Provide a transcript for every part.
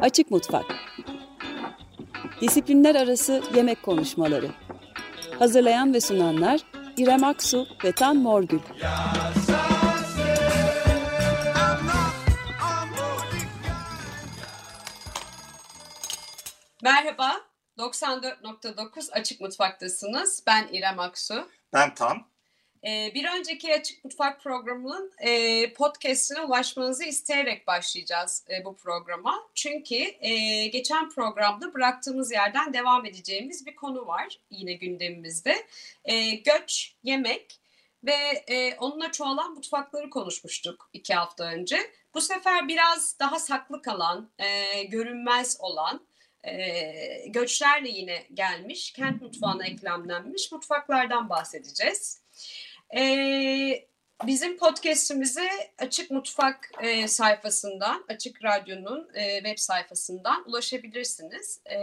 Açık Mutfak Disiplinler Arası Yemek Konuşmaları Hazırlayan ve sunanlar İrem Aksu ve Tan Morgül Merhaba, 94.9 Açık Mutfak'tasınız. Ben İrem Aksu. Ben Tan. Ee, bir önceki Açık Mutfak programının e, podcastine ulaşmanızı isteyerek başlayacağız e, bu programa. Çünkü e, geçen programda bıraktığımız yerden devam edeceğimiz bir konu var yine gündemimizde. E, göç, yemek ve onunla çoğalan mutfakları konuşmuştuk iki hafta önce. Bu sefer biraz daha saklı kalan, görünmez olan, göçlerle yine gelmiş, kent mutfağına eklemlenmiş mutfaklardan bahsedeceğiz. Ee, bizim podcast'imizi Açık Mutfak e, sayfasından, Açık Radyo'nun e, web sayfasından ulaşabilirsiniz. E,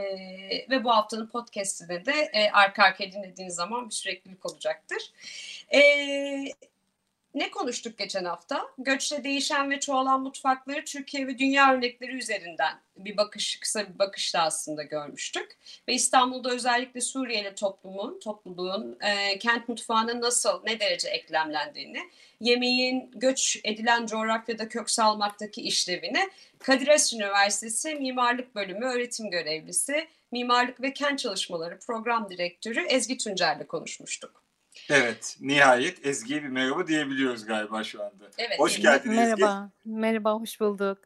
ve bu haftanın podcast'ine de e, arka arkaya dinlediğiniz zaman bir süreklilik olacaktır. Evet ne konuştuk geçen hafta? Göçle değişen ve çoğalan mutfakları Türkiye ve dünya örnekleri üzerinden bir bakış, kısa bir bakışla aslında görmüştük. Ve İstanbul'da özellikle Suriyeli toplumun, topluluğun e, kent mutfağına nasıl, ne derece eklemlendiğini, yemeğin göç edilen coğrafyada kök salmaktaki işlevini Kadir Has Üniversitesi Mimarlık Bölümü öğretim görevlisi, Mimarlık ve Kent Çalışmaları Program Direktörü Ezgi Tuncer'le konuşmuştuk. Evet, nihayet Ezgi'ye bir merhaba diyebiliyoruz galiba şu anda. Evet. Hoş geldin Merhaba. Ezgi. Merhaba, merhaba, hoş bulduk.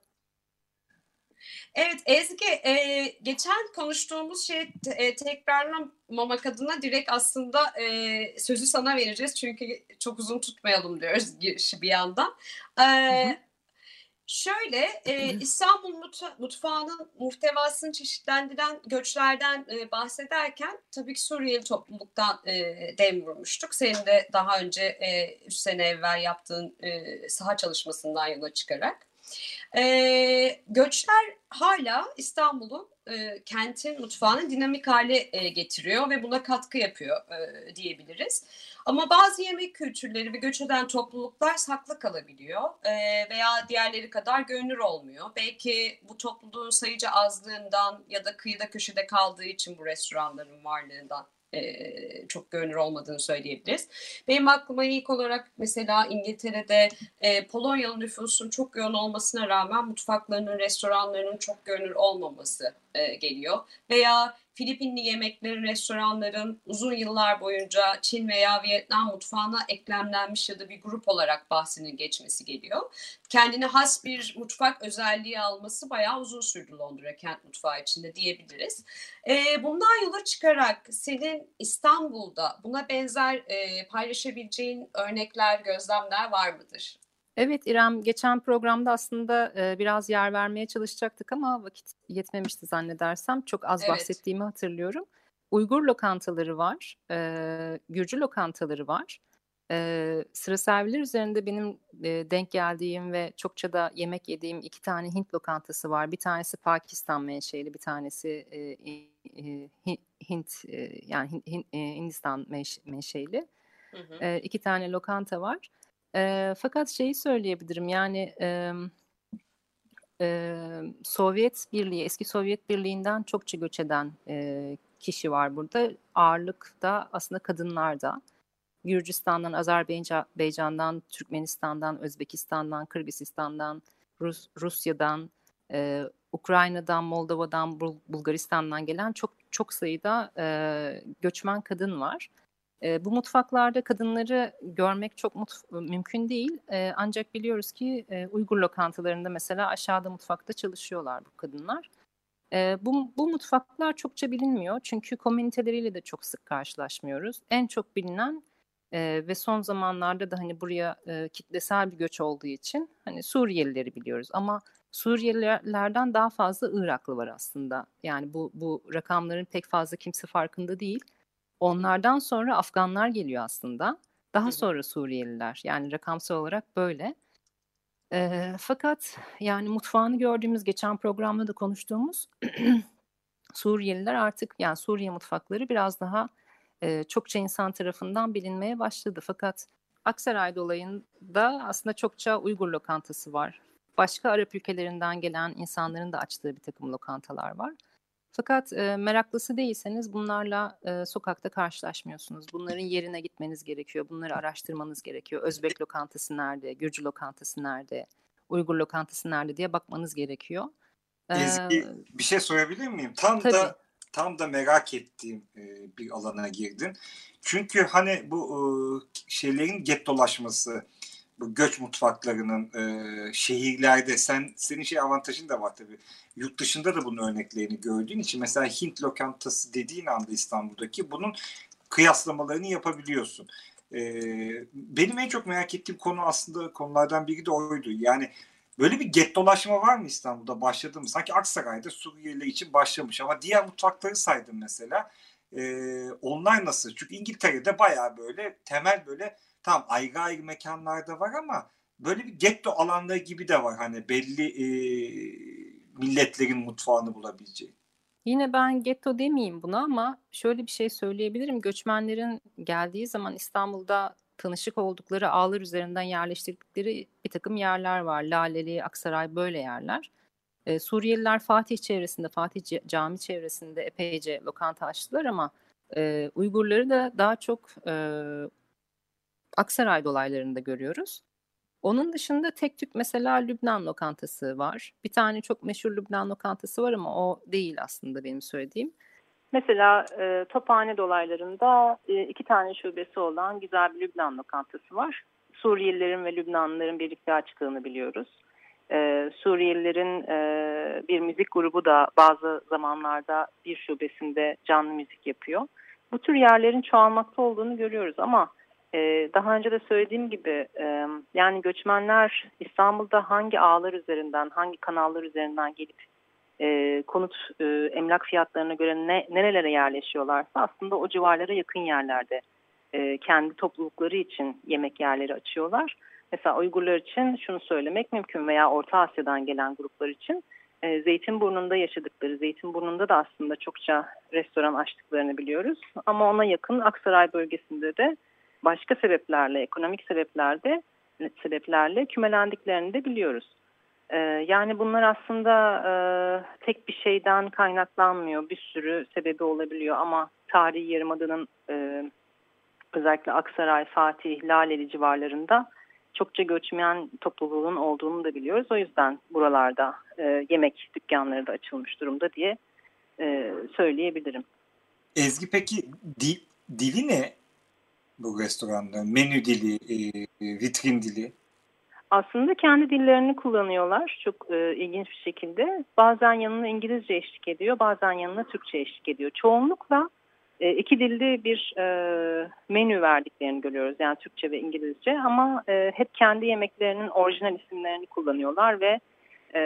Evet Ezgi, e, geçen konuştuğumuz şey e, tekrarlamamak adına direkt aslında e, sözü sana vereceğiz. Çünkü çok uzun tutmayalım diyoruz girişi bir yandan. E, hı hı. Şöyle e, İstanbul mutfağının muhtevasını çeşitlendiren göçlerden e, bahsederken tabii ki Suriyeli topluluktan e, dem vurmuştuk. Senin de daha önce e, 3 sene evvel yaptığın e, saha çalışmasından yola çıkarak. E, göçler hala İstanbul'un e, kentin mutfağını dinamik hale e, getiriyor ve buna katkı yapıyor e, diyebiliriz. Ama bazı yemek kültürleri ve göç eden topluluklar saklı kalabiliyor e, veya diğerleri kadar görünür olmuyor. Belki bu topluluğun sayıca azlığından ya da kıyıda köşede kaldığı için bu restoranların varlığından çok görünür olmadığını söyleyebiliriz. Benim aklıma ilk olarak mesela İngiltere'de e, Polonyalı nüfusun çok yoğun olmasına rağmen mutfaklarının, restoranlarının çok görünür olmaması geliyor. Veya Filipinli yemeklerin, restoranların uzun yıllar boyunca Çin veya Vietnam mutfağına eklemlenmiş ya da bir grup olarak bahsinin geçmesi geliyor. Kendine has bir mutfak özelliği alması bayağı uzun sürdü Londra kent mutfağı içinde diyebiliriz. E, bundan yola çıkarak senin İstanbul'da buna benzer e, paylaşabileceğin örnekler, gözlemler var mıdır? Evet İrem, geçen programda aslında e, biraz yer vermeye çalışacaktık ama vakit yetmemişti zannedersem. Çok az evet. bahsettiğimi hatırlıyorum. Uygur lokantaları var, e, Gürcü lokantaları var. E, sıra serviler üzerinde benim e, denk geldiğim ve çokça da yemek yediğim iki tane Hint lokantası var. Bir tanesi Pakistan menşeli, bir tanesi e, e, Hint e, yani Hint, e, Hindistan menşeli. Hı hı. E, iki tane lokanta var. E, fakat şeyi söyleyebilirim yani e, e, Sovyet Birliği, eski Sovyet Birliği'nden çokça göç eden e, kişi var burada. Ağırlıkta aslında kadınlar da. Gürcistan'dan, Azerbaycan'dan, Türkmenistan'dan, Özbekistan'dan, Kırgızistan'dan, Rus, Rusya'dan, e, Ukrayna'dan, Moldova'dan, Bul Bulgaristan'dan gelen çok çok sayıda e, göçmen kadın var. E, bu mutfaklarda kadınları görmek çok mutf- mümkün değil. E, ancak biliyoruz ki e, Uygur lokantalarında mesela aşağıda mutfakta çalışıyorlar bu kadınlar. E, bu, bu mutfaklar çokça bilinmiyor çünkü komüniteleriyle de çok sık karşılaşmıyoruz. En çok bilinen e, ve son zamanlarda da hani buraya e, kitlesel bir göç olduğu için hani Suriyelileri biliyoruz ama Suriyelilerden daha fazla Iraklı var aslında. Yani bu bu rakamların pek fazla kimse farkında değil. Onlardan sonra Afganlar geliyor aslında. Daha sonra Suriyeliler. Yani rakamsal olarak böyle. E, fakat yani mutfağını gördüğümüz geçen programda da konuştuğumuz Suriyeliler artık yani Suriye mutfakları biraz daha e, çokça insan tarafından bilinmeye başladı. Fakat Aksaray dolayında aslında çokça Uygur lokantası var. başka Arap ülkelerinden gelen insanların da açtığı bir takım lokantalar var. Fakat e, meraklısı değilseniz bunlarla e, sokakta karşılaşmıyorsunuz. Bunların yerine gitmeniz gerekiyor. Bunları araştırmanız gerekiyor. Özbek lokantası nerede? Gürcü lokantası nerede? Uygur lokantası nerede diye bakmanız gerekiyor. Ezgi ee, bir şey sorabilir miyim? Tam tabii. da tam da merak ettiğim e, bir alana girdin. Çünkü hani bu e, şeylerin gettolaşması, bu göç mutfaklarının e, şehirlerde sen senin şey avantajın da var tabii. Yurt dışında da bunun örneklerini gördüğün için mesela Hint lokantası dediğin anda İstanbul'daki bunun kıyaslamalarını yapabiliyorsun. E, benim en çok merak ettiğim konu aslında konulardan biri de oydu. Yani böyle bir gettolaşma var mı İstanbul'da başladı mı? Sanki Aksaray'da Suriyeli için başlamış ama diğer mutfakları saydım mesela. E, onlar nasıl? Çünkü İngiltere'de bayağı böyle temel böyle tam ayrı ayrı mekanlarda var ama böyle bir getto alanları gibi de var hani belli e, milletlerin mutfağını bulabileceği. Yine ben getto demeyeyim buna ama şöyle bir şey söyleyebilirim. Göçmenlerin geldiği zaman İstanbul'da tanışık oldukları ağlar üzerinden yerleştirdikleri bir takım yerler var. Laleli, Aksaray böyle yerler. Ee, Suriyeliler Fatih çevresinde, Fatih Cami çevresinde epeyce lokanta açtılar ama e, Uygurları da daha çok e, Aksaray dolaylarında görüyoruz. Onun dışında tek tük mesela Lübnan lokantası var. Bir tane çok meşhur Lübnan lokantası var ama o değil aslında benim söylediğim. Mesela e, Tophane dolaylarında e, iki tane şubesi olan güzel bir Lübnan lokantası var. Suriyelilerin ve Lübnanlıların birlikte açtığını biliyoruz. E, Suriyelilerin e, bir müzik grubu da bazı zamanlarda bir şubesinde canlı müzik yapıyor. Bu tür yerlerin çoğalmakta olduğunu görüyoruz ama ee, daha önce de söylediğim gibi e, yani göçmenler İstanbul'da hangi ağlar üzerinden, hangi kanallar üzerinden gelip e, konut e, emlak fiyatlarına göre ne, nerelere yerleşiyorlarsa aslında o civarlara yakın yerlerde kendi toplulukları için yemek yerleri açıyorlar. Mesela Uygurlar için şunu söylemek mümkün veya Orta Asya'dan gelen gruplar için e, Zeytinburnu'nda yaşadıkları, Zeytinburnu'nda da aslında çokça restoran açtıklarını biliyoruz. Ama ona yakın Aksaray bölgesinde de başka sebeplerle, ekonomik sebeplerde sebeplerle kümelendiklerini de biliyoruz. Ee, yani bunlar aslında e, tek bir şeyden kaynaklanmıyor. Bir sürü sebebi olabiliyor ama tarihi yarımadanın e, özellikle Aksaray, Fatih, Laleli civarlarında çokça göçmen topluluğun olduğunu da biliyoruz. O yüzden buralarda e, yemek dükkanları da açılmış durumda diye e, söyleyebilirim. Ezgi peki di, dili ne bu restoranda? Menü dili, e, vitrin dili? Aslında kendi dillerini kullanıyorlar çok e, ilginç bir şekilde. Bazen yanına İngilizce eşlik ediyor, bazen yanına Türkçe eşlik ediyor. Çoğunlukla e, iki dilde bir e, menü verdiklerini görüyoruz. Yani Türkçe ve İngilizce ama e, hep kendi yemeklerinin orijinal isimlerini kullanıyorlar ve e,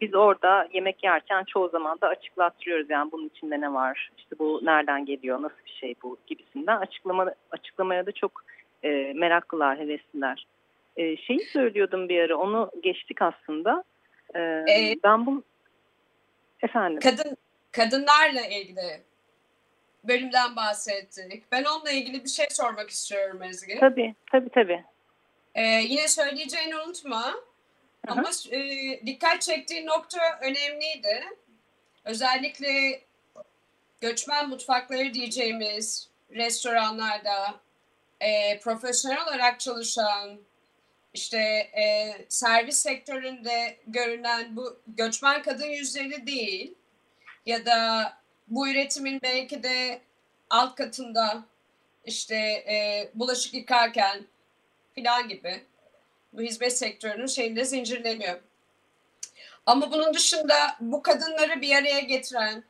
biz orada yemek yerken çoğu zaman da açıklattırıyoruz. Yani bunun içinde ne var, işte bu nereden geliyor, nasıl bir şey bu gibisinden açıklama, açıklamaya da çok e, meraklılar, hevesliler. E, şeyi söylüyordum bir ara, onu geçtik aslında. E, ee, ben bu... Efendim? Kadın, kadınlarla ilgili bölümden bahsettik. Ben onunla ilgili bir şey sormak istiyorum Ezgi. Tabii, tabii, tabii. Ee, yine söyleyeceğini unutma. Ama e, dikkat çektiği nokta önemliydi. Özellikle göçmen mutfakları diyeceğimiz restoranlarda e, profesyonel olarak çalışan işte e, servis sektöründe görünen bu göçmen kadın yüzleri değil ya da bu üretimin belki de alt katında işte e, bulaşık yıkarken filan gibi bu hizmet sektörünün şeyinde zincirleniyor. Ama bunun dışında bu kadınları bir araya getiren,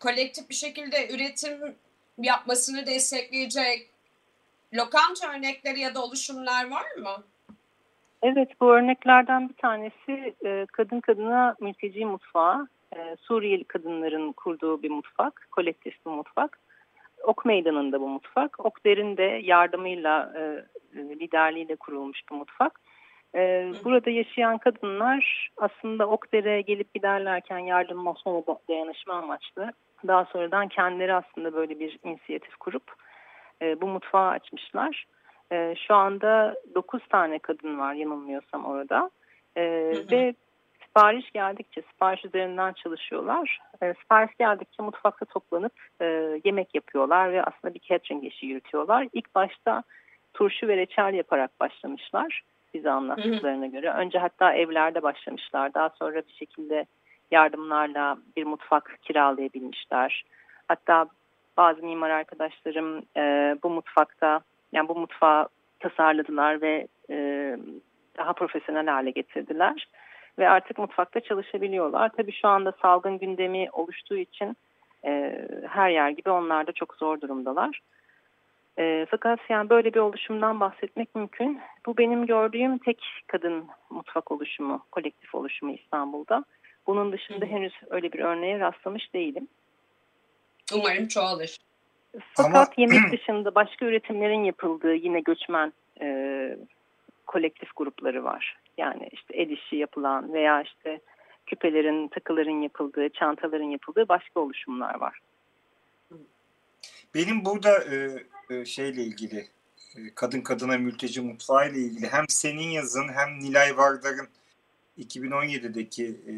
kolektif bir şekilde üretim yapmasını destekleyecek lokanta örnekleri ya da oluşumlar var mı? Evet, bu örneklerden bir tanesi e, kadın kadına mülteci mutfağı. E, Suriyeli kadınların kurduğu bir mutfak, kolektif bir mutfak. Ok Meydanı'nda bu mutfak. Okder'in de yardımıyla, e, liderliğiyle kurulmuş bir mutfak. E, burada yaşayan kadınlar aslında Okder'e gelip giderlerken yardım masona dayanışma amaçlı. Daha sonradan kendileri aslında böyle bir inisiyatif kurup e, bu mutfağı açmışlar. E, şu anda 9 tane kadın var yanılmıyorsam orada. E, Ve sipariş geldikçe, sipariş üzerinden çalışıyorlar. E, sipariş geldikçe mutfakta toplanıp e, yemek yapıyorlar ve aslında bir catering işi yürütüyorlar. İlk başta turşu ve reçel yaparak başlamışlar bize anlattıklarına göre. Önce hatta evlerde başlamışlar. Daha sonra bir şekilde yardımlarla bir mutfak kiralayabilmişler. Hatta bazı mimar arkadaşlarım e, bu mutfakta yani bu mutfağı tasarladılar ve e, daha profesyonel hale getirdiler ve artık mutfakta çalışabiliyorlar. Tabii şu anda salgın gündemi oluştuğu için e, her yer gibi onlar da çok zor durumdalar. E, fakat yani böyle bir oluşumdan bahsetmek mümkün. Bu benim gördüğüm tek kadın mutfak oluşumu, kolektif oluşumu İstanbul'da. Bunun dışında Hı. henüz öyle bir örneğe rastlamış değilim. Umarım çoğalır. Fakat Ama... yemek dışında başka üretimlerin yapıldığı yine göçmen e, kolektif grupları var. Yani işte el işi yapılan veya işte küpelerin, takıların yapıldığı, çantaların yapıldığı başka oluşumlar var. Benim burada e, e, şeyle ilgili, e, kadın kadına mülteci mutfağı ile ilgili hem senin yazın hem Nilay Vardar'ın 2017'deki e,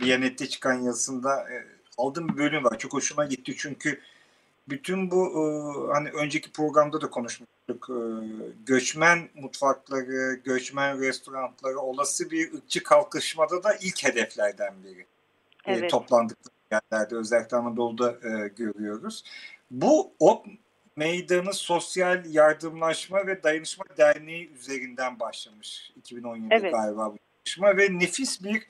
Biyanet'te çıkan yazısında e, aldığım bir bölüm var. Çok hoşuma gitti çünkü bütün bu e, hani önceki programda da konuşmuştuk. E, göçmen mutfakları, göçmen restoranları olası bir ırkçı kalkışmada da ilk hedeflerden biri. E, evet. E, toplandıkları yerlerde özellikle Anadolu'da e, görüyoruz. Bu o meydanı sosyal yardımlaşma ve dayanışma derneği üzerinden başlamış 2017 evet. galiba bu çalışma ve nefis bir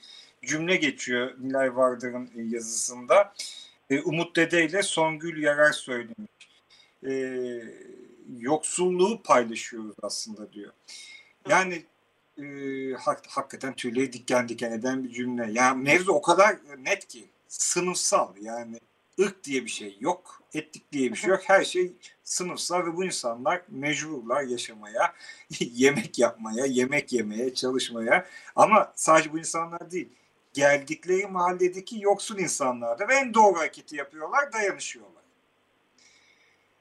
cümle geçiyor Nilay Vardar'ın yazısında. E, Umut Dede ile Songül Yarar söylemiş. E, yoksulluğu paylaşıyoruz aslında diyor. Yani e, hak, hakikaten tüyleri diken diken eden bir cümle. Yani mevzu o kadar net ki sınıfsal yani ırk diye bir şey yok, etnik diye bir şey yok. Her şey sınıfsal ve bu insanlar mecburlar yaşamaya, yemek yapmaya, yemek yemeye, çalışmaya. Ama sadece bu insanlar değil geldikleri mahalledeki yoksul insanlar da ve en doğru hareketi yapıyorlar, dayanışıyorlar.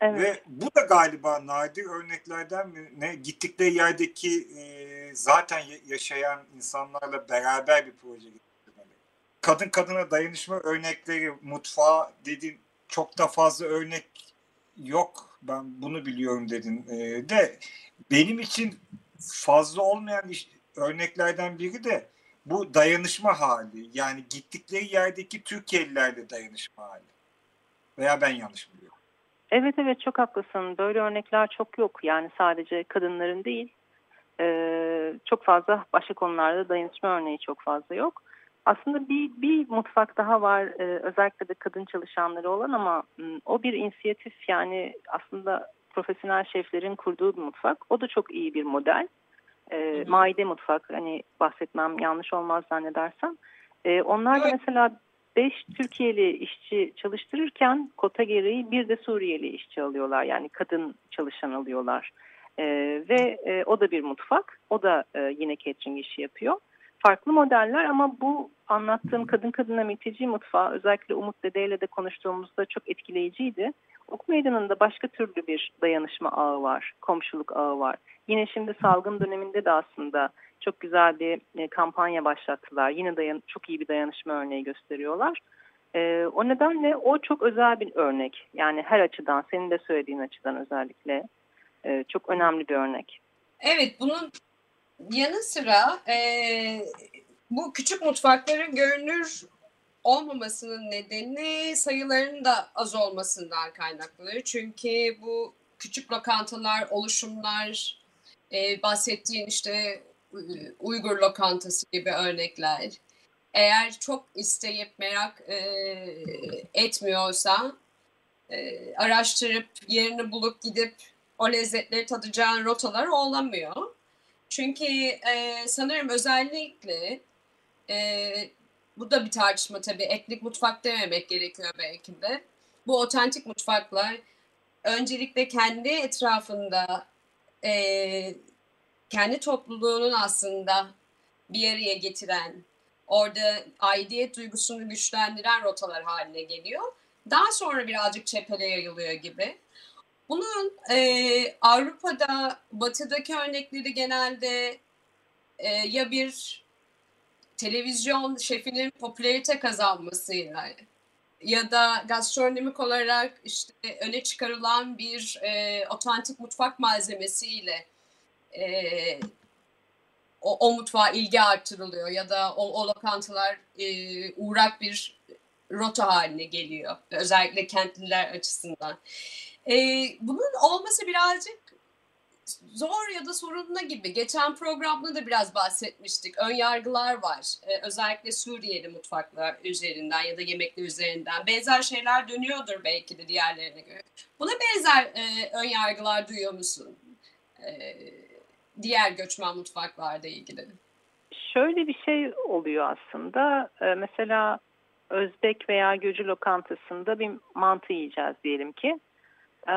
Evet. Ve bu da galiba nadir örneklerden ne gittikleri yerdeki e, zaten yaşayan insanlarla beraber bir proje getirmeleri. Kadın kadına dayanışma örnekleri, mutfağı dedin çok da fazla örnek yok. Ben bunu biliyorum dedin. E, de benim için fazla olmayan iş, örneklerden biri de bu dayanışma hali yani gittikleri yerdeki Türkiye'lilerle dayanışma hali. Veya ben yanlış biliyorum. Evet evet çok haklısın. Böyle örnekler çok yok. Yani sadece kadınların değil. Ee, çok fazla başka konularda dayanışma örneği çok fazla yok. Aslında bir, bir mutfak daha var ee, özellikle de kadın çalışanları olan ama o bir inisiyatif yani aslında profesyonel şeflerin kurduğu bir mutfak. O da çok iyi bir model e, maide mutfak hani bahsetmem yanlış olmaz zannedersem. E, onlar da mesela 5 Türkiye'li işçi çalıştırırken kota gereği bir de Suriyeli işçi alıyorlar. Yani kadın çalışan alıyorlar. E, ve e, o da bir mutfak. O da e, yine catering işi yapıyor. Farklı modeller ama bu anlattığım kadın kadına mülteci mutfağı özellikle Umut Dede ile de konuştuğumuzda çok etkileyiciydi. Ok meydanında başka türlü bir dayanışma ağı var, komşuluk ağı var. Yine şimdi salgın döneminde de aslında çok güzel bir e, kampanya başlattılar. Yine dayan çok iyi bir dayanışma örneği gösteriyorlar. E, o nedenle o çok özel bir örnek. Yani her açıdan, senin de söylediğin açıdan özellikle e, çok önemli bir örnek. Evet, bunun yanı sıra e, bu küçük mutfakların görünür olmamasının nedeni sayılarının da az olmasından kaynaklanıyor. Çünkü bu küçük lokantalar, oluşumlar, e, bahsettiğin işte Uygur lokantası gibi örnekler. Eğer çok isteyip merak e, etmiyorsa e, araştırıp yerini bulup gidip o lezzetleri tadacağın rotalar olamıyor. Çünkü e, sanırım özellikle e, bu da bir tartışma tabii. Etnik mutfak dememek gerekiyor belki de. Bu otentik mutfaklar öncelikle kendi etrafında e, kendi topluluğunun aslında bir araya getiren, orada aidiyet duygusunu güçlendiren rotalar haline geliyor. Daha sonra birazcık çepele yayılıyor gibi. Bunun e, Avrupa'da, batıdaki örnekleri genelde e, ya bir televizyon şefinin popülarite kazanmasıyla ya da gastronomik olarak işte öne çıkarılan bir e, otantik mutfak malzemesiyle e, o, o mutfağa ilgi artırılıyor ya da o, o lokantalar e, uğrak bir rota haline geliyor. Özellikle kentliler açısından. E, bunun olması birazcık zor ya da sorunlu gibi. Geçen programda da biraz bahsetmiştik. Ön yargılar var. Ee, özellikle Suriyeli mutfaklar üzerinden ya da yemekler üzerinden. Benzer şeyler dönüyordur belki de diğerlerine göre. Buna benzer e, ön yargılar duyuyor musun? E, diğer göçmen mutfaklarda ilgili. Şöyle bir şey oluyor aslında. E, mesela Özbek veya Gürcü lokantasında bir mantı yiyeceğiz diyelim ki e,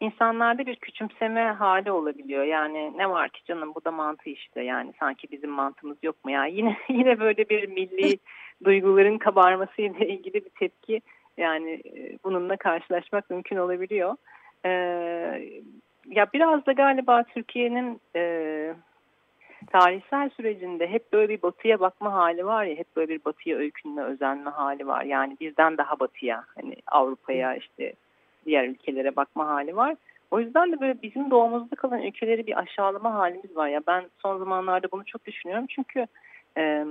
insanlarda bir küçümseme hali olabiliyor. Yani ne var ki canım bu da mantı işte yani sanki bizim mantımız yok mu ya. Yine yine böyle bir milli duyguların kabarması ile ilgili bir tepki yani bununla karşılaşmak mümkün olabiliyor. E, ya biraz da galiba Türkiye'nin e, tarihsel sürecinde hep böyle bir batıya bakma hali var ya, hep böyle bir batıya öykünme, özenme hali var. Yani bizden daha batıya, hani Avrupa'ya işte diğer ülkelere bakma hali var. O yüzden de böyle bizim doğumuzda kalan ülkeleri bir aşağılama halimiz var. Ya ben son zamanlarda bunu çok düşünüyorum çünkü e,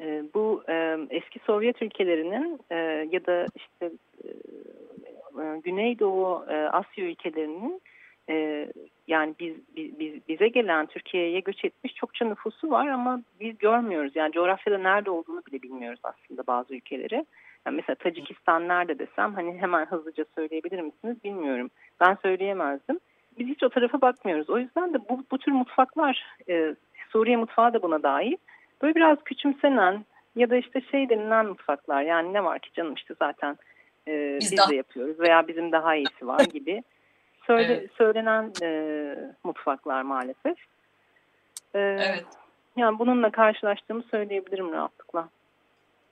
e, bu e, eski Sovyet ülkelerinin e, ya da işte e, Güneydoğu e, Asya ülkelerinin e, yani biz, biz bize gelen Türkiye'ye göç etmiş çokça nüfusu var ama biz görmüyoruz. Yani coğrafyada nerede olduğunu bile bilmiyoruz aslında bazı ülkeleri. Yani mesela Tacikistan nerede desem hani hemen hızlıca söyleyebilir misiniz bilmiyorum. Ben söyleyemezdim. Biz hiç o tarafa bakmıyoruz. O yüzden de bu, bu tür mutfaklar e, Suriye mutfağı da buna dahil. Böyle biraz küçümsenen ya da işte şey denilen mutfaklar yani ne var ki canım işte zaten e, biz, biz de yapıyoruz veya bizim daha iyisi var gibi söyle, evet. söylenen e, mutfaklar maalesef. E, evet. Yani bununla karşılaştığımı söyleyebilirim rahatlıkla.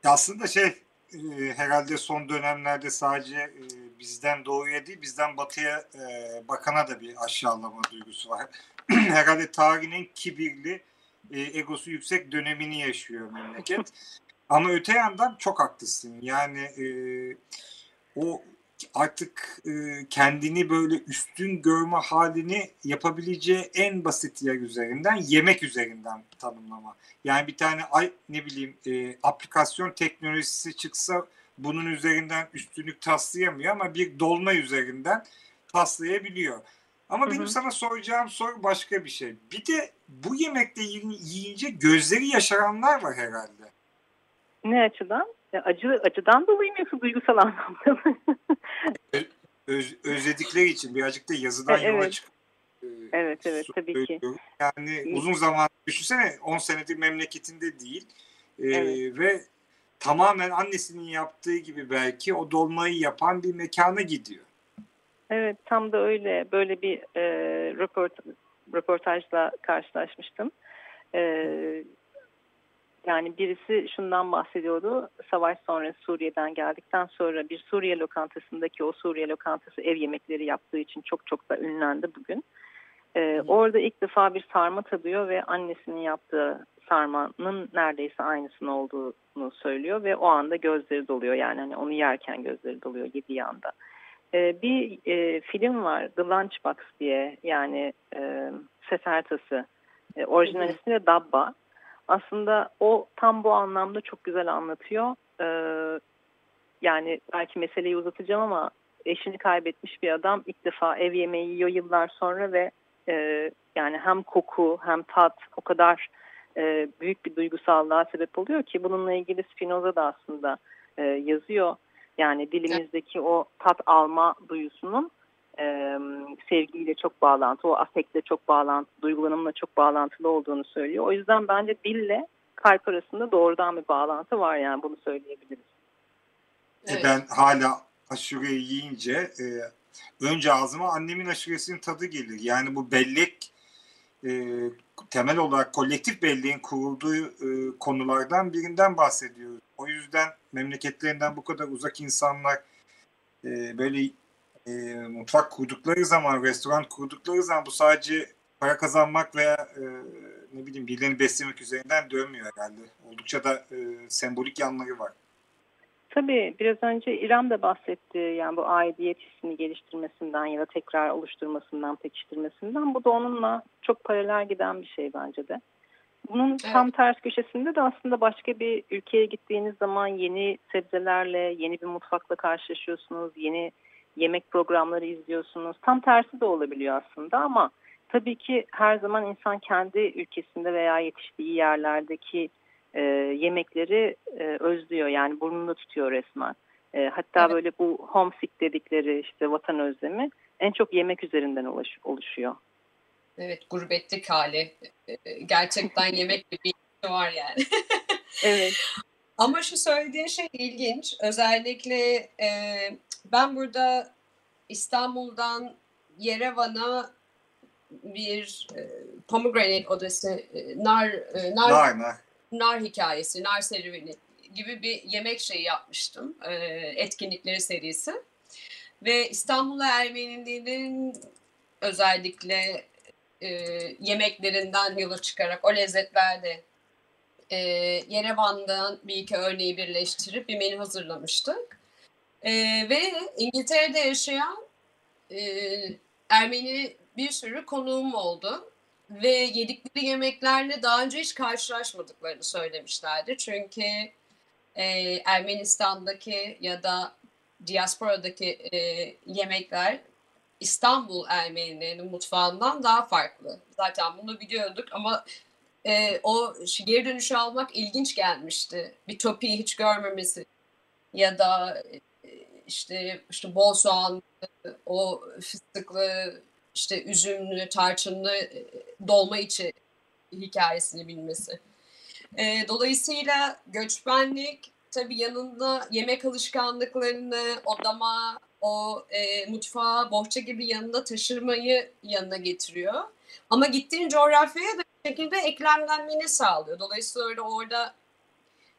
Aslında şey e, herhalde son dönemlerde sadece e, bizden doğuya değil bizden batıya e, bakana da bir aşağılama duygusu var. herhalde tarihin kibirli e, egosu yüksek dönemini yaşıyor memleket. Ama öte yandan çok haklısın. Yani e, o artık e, kendini böyle üstün görme halini yapabileceği en basit yer üzerinden yemek üzerinden tanımlama. Yani bir tane ay ne bileyim e, aplikasyon teknolojisi çıksa bunun üzerinden üstünlük taslayamıyor ama bir dolma üzerinden taslayabiliyor. Ama hı hı. benim sana soracağım soru başka bir şey. Bir de bu yemekte yiyince gözleri yaşaranlar var herhalde. Ne açıdan? Acı acıdan dolayı mı yoksa duygusal anlamda mı? Öz, özledikleri için birazcık da yazıdan evet. yola çıkıp Evet evet tabii ki. Yani uzun zaman düşünsene 10 senedir memleketinde değil. Ee, evet. Ve tamamen annesinin yaptığı gibi belki o dolmayı yapan bir mekana gidiyor. Evet tam da öyle. Böyle bir e, röport, röportajla karşılaşmıştım. E, yani birisi şundan bahsediyordu. Savaş sonrası Suriye'den geldikten sonra bir Suriye lokantasındaki o Suriye lokantası ev yemekleri yaptığı için çok çok da ünlendi bugün. Ee, orada ilk defa bir sarma tadıyor ve annesinin yaptığı sarmanın neredeyse aynısının olduğunu söylüyor ve o anda gözleri doluyor. Yani hani onu yerken gözleri doluyor yediği anda. Ee, bir e, film var The Lunchbox diye yani e, Sefertası. E, orijinal ismi de Dabba aslında o tam bu anlamda çok güzel anlatıyor. Ee, yani belki meseleyi uzatacağım ama eşini kaybetmiş bir adam ilk defa ev yemeği yiyor yıllar sonra ve e, yani hem koku hem tat o kadar e, büyük bir duygusallığa sebep oluyor ki bununla ilgili Spinoza da aslında e, yazıyor. Yani dilimizdeki o tat alma duyusunun e, sevgiyle çok bağlantı, o afektle çok bağlantı, duygulanımla çok bağlantılı olduğunu söylüyor. O yüzden bence dille kalp arasında doğrudan bir bağlantı var yani bunu söyleyebiliriz. Evet. Ben hala aşureyi yiyince e, önce ağzıma annemin aşuresinin tadı gelir. Yani bu bellek e, temel olarak kolektif belleğin kurulduğu e, konulardan birinden bahsediyoruz. O yüzden memleketlerinden bu kadar uzak insanlar e, böyle e, mutfak kurdukları zaman, restoran kurdukları zaman bu sadece para kazanmak veya e, ne bileyim birilerini beslemek üzerinden dönmüyor herhalde. Oldukça da e, sembolik yanları var. Tabii biraz önce İrem de bahsetti yani bu aidiyet hissini geliştirmesinden ya da tekrar oluşturmasından, pekiştirmesinden. Bu da onunla çok paralel giden bir şey bence de. Bunun evet. tam ters köşesinde de aslında başka bir ülkeye gittiğiniz zaman yeni sebzelerle, yeni bir mutfakla karşılaşıyorsunuz, yeni yemek programları izliyorsunuz. Tam tersi de olabiliyor aslında ama tabii ki her zaman insan kendi ülkesinde veya yetiştiği yerlerdeki e, yemekleri e, özlüyor. Yani burnunda tutuyor resmen. E, hatta evet. böyle bu homesick dedikleri işte vatan özlemi en çok yemek üzerinden oluş, oluşuyor. Evet gurbetlik hali. E, gerçekten yemek bir şey var yani. evet. Ama şu söylediğin şey ilginç. Özellikle e, ben burada İstanbul'dan Yerevan'a bir e, pomegranate odası, e, nar, e, nar, nar, nar. nar hikayesi, nar serüveni gibi bir yemek şeyi yapmıştım. E, etkinlikleri serisi. Ve İstanbul Ermenilerin özellikle e, yemeklerinden yola çıkarak o lezzetlerde e, Yerevan'dan bir iki örneği birleştirip bir menü hazırlamıştık. E, ve İngiltere'de yaşayan e, Ermeni bir sürü konuğum oldu. Ve yedikleri yemeklerle daha önce hiç karşılaşmadıklarını söylemişlerdi. Çünkü e, Ermenistan'daki ya da diasporadaki e, yemekler İstanbul Ermenilerinin mutfağından daha farklı. Zaten bunu biliyorduk ama e, o geri dönüşü almak ilginç gelmişti. Bir topiyi hiç görmemesi ya da işte işte bol soğan, o fıstıklı, işte üzümlü, tarçınlı e, dolma içi hikayesini bilmesi. E, dolayısıyla göçmenlik tabii yanında yemek alışkanlıklarını, odama, o e, mutfağı bohça gibi yanında taşırmayı yanına getiriyor. Ama gittiğin coğrafyaya da bir şekilde eklemlenmeni sağlıyor. Dolayısıyla öyle orada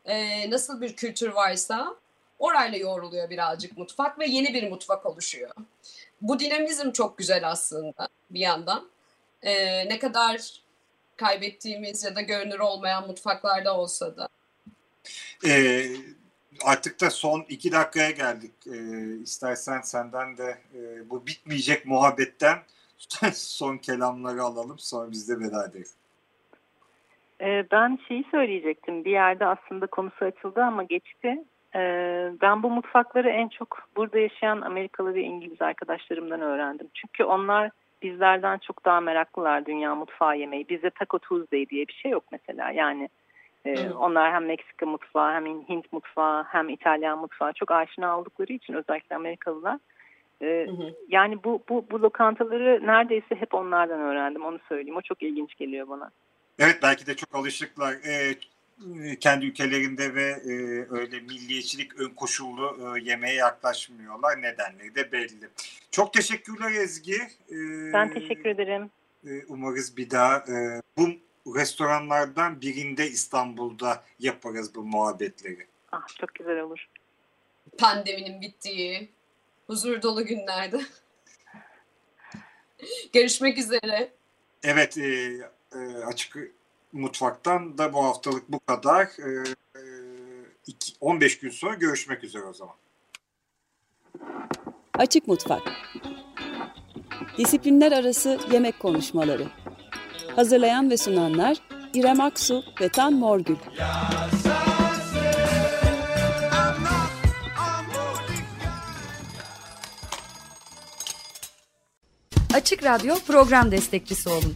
e, nasıl bir kültür varsa orayla yoğruluyor birazcık mutfak ve yeni bir mutfak oluşuyor. Bu dinamizm çok güzel aslında bir yandan. E, ne kadar kaybettiğimiz ya da görünür olmayan mutfaklarda olsa da. Ee, artık da son iki dakikaya geldik. Ee, istersen senden de e, bu bitmeyecek muhabbetten son kelamları alalım. Sonra biz de veda ederiz. Ee, ben şeyi söyleyecektim. Bir yerde aslında konusu açıldı ama geçti. Ee, ben bu mutfakları en çok burada yaşayan Amerikalı ve İngiliz arkadaşlarımdan öğrendim. Çünkü onlar bizlerden çok daha meraklılar dünya mutfağı yemeği. Bizde Taco Tuesday diye bir şey yok mesela. Yani ee, onlar hem Meksika mutfağı hem Hint mutfağı hem İtalyan mutfağı çok aşina oldukları için özellikle Amerikalılar. E, Yani bu, bu, bu lokantaları neredeyse hep onlardan öğrendim onu söyleyeyim. O çok ilginç geliyor bana. Evet belki de çok alışıklar. Ee, kendi ülkelerinde ve e, öyle milliyetçilik ön koşullu e, yemeğe yaklaşmıyorlar. Nedenleri de belli. Çok teşekkürler Ezgi. Ee, ben teşekkür ederim. E, umarız bir daha e, bu restoranlardan birinde İstanbul'da yaparız bu muhabbetleri. Ah çok güzel olur. Pandeminin bittiği huzur dolu günlerde. Görüşmek üzere. Evet e, e, açık mutfaktan da bu haftalık bu kadar. E, 15 e, gün sonra görüşmek üzere o zaman. Açık Mutfak Disiplinler arası yemek konuşmaları Hazırlayan ve sunanlar İrem Aksu ve Tan Morgül. Açık Radyo program destekçisi olun.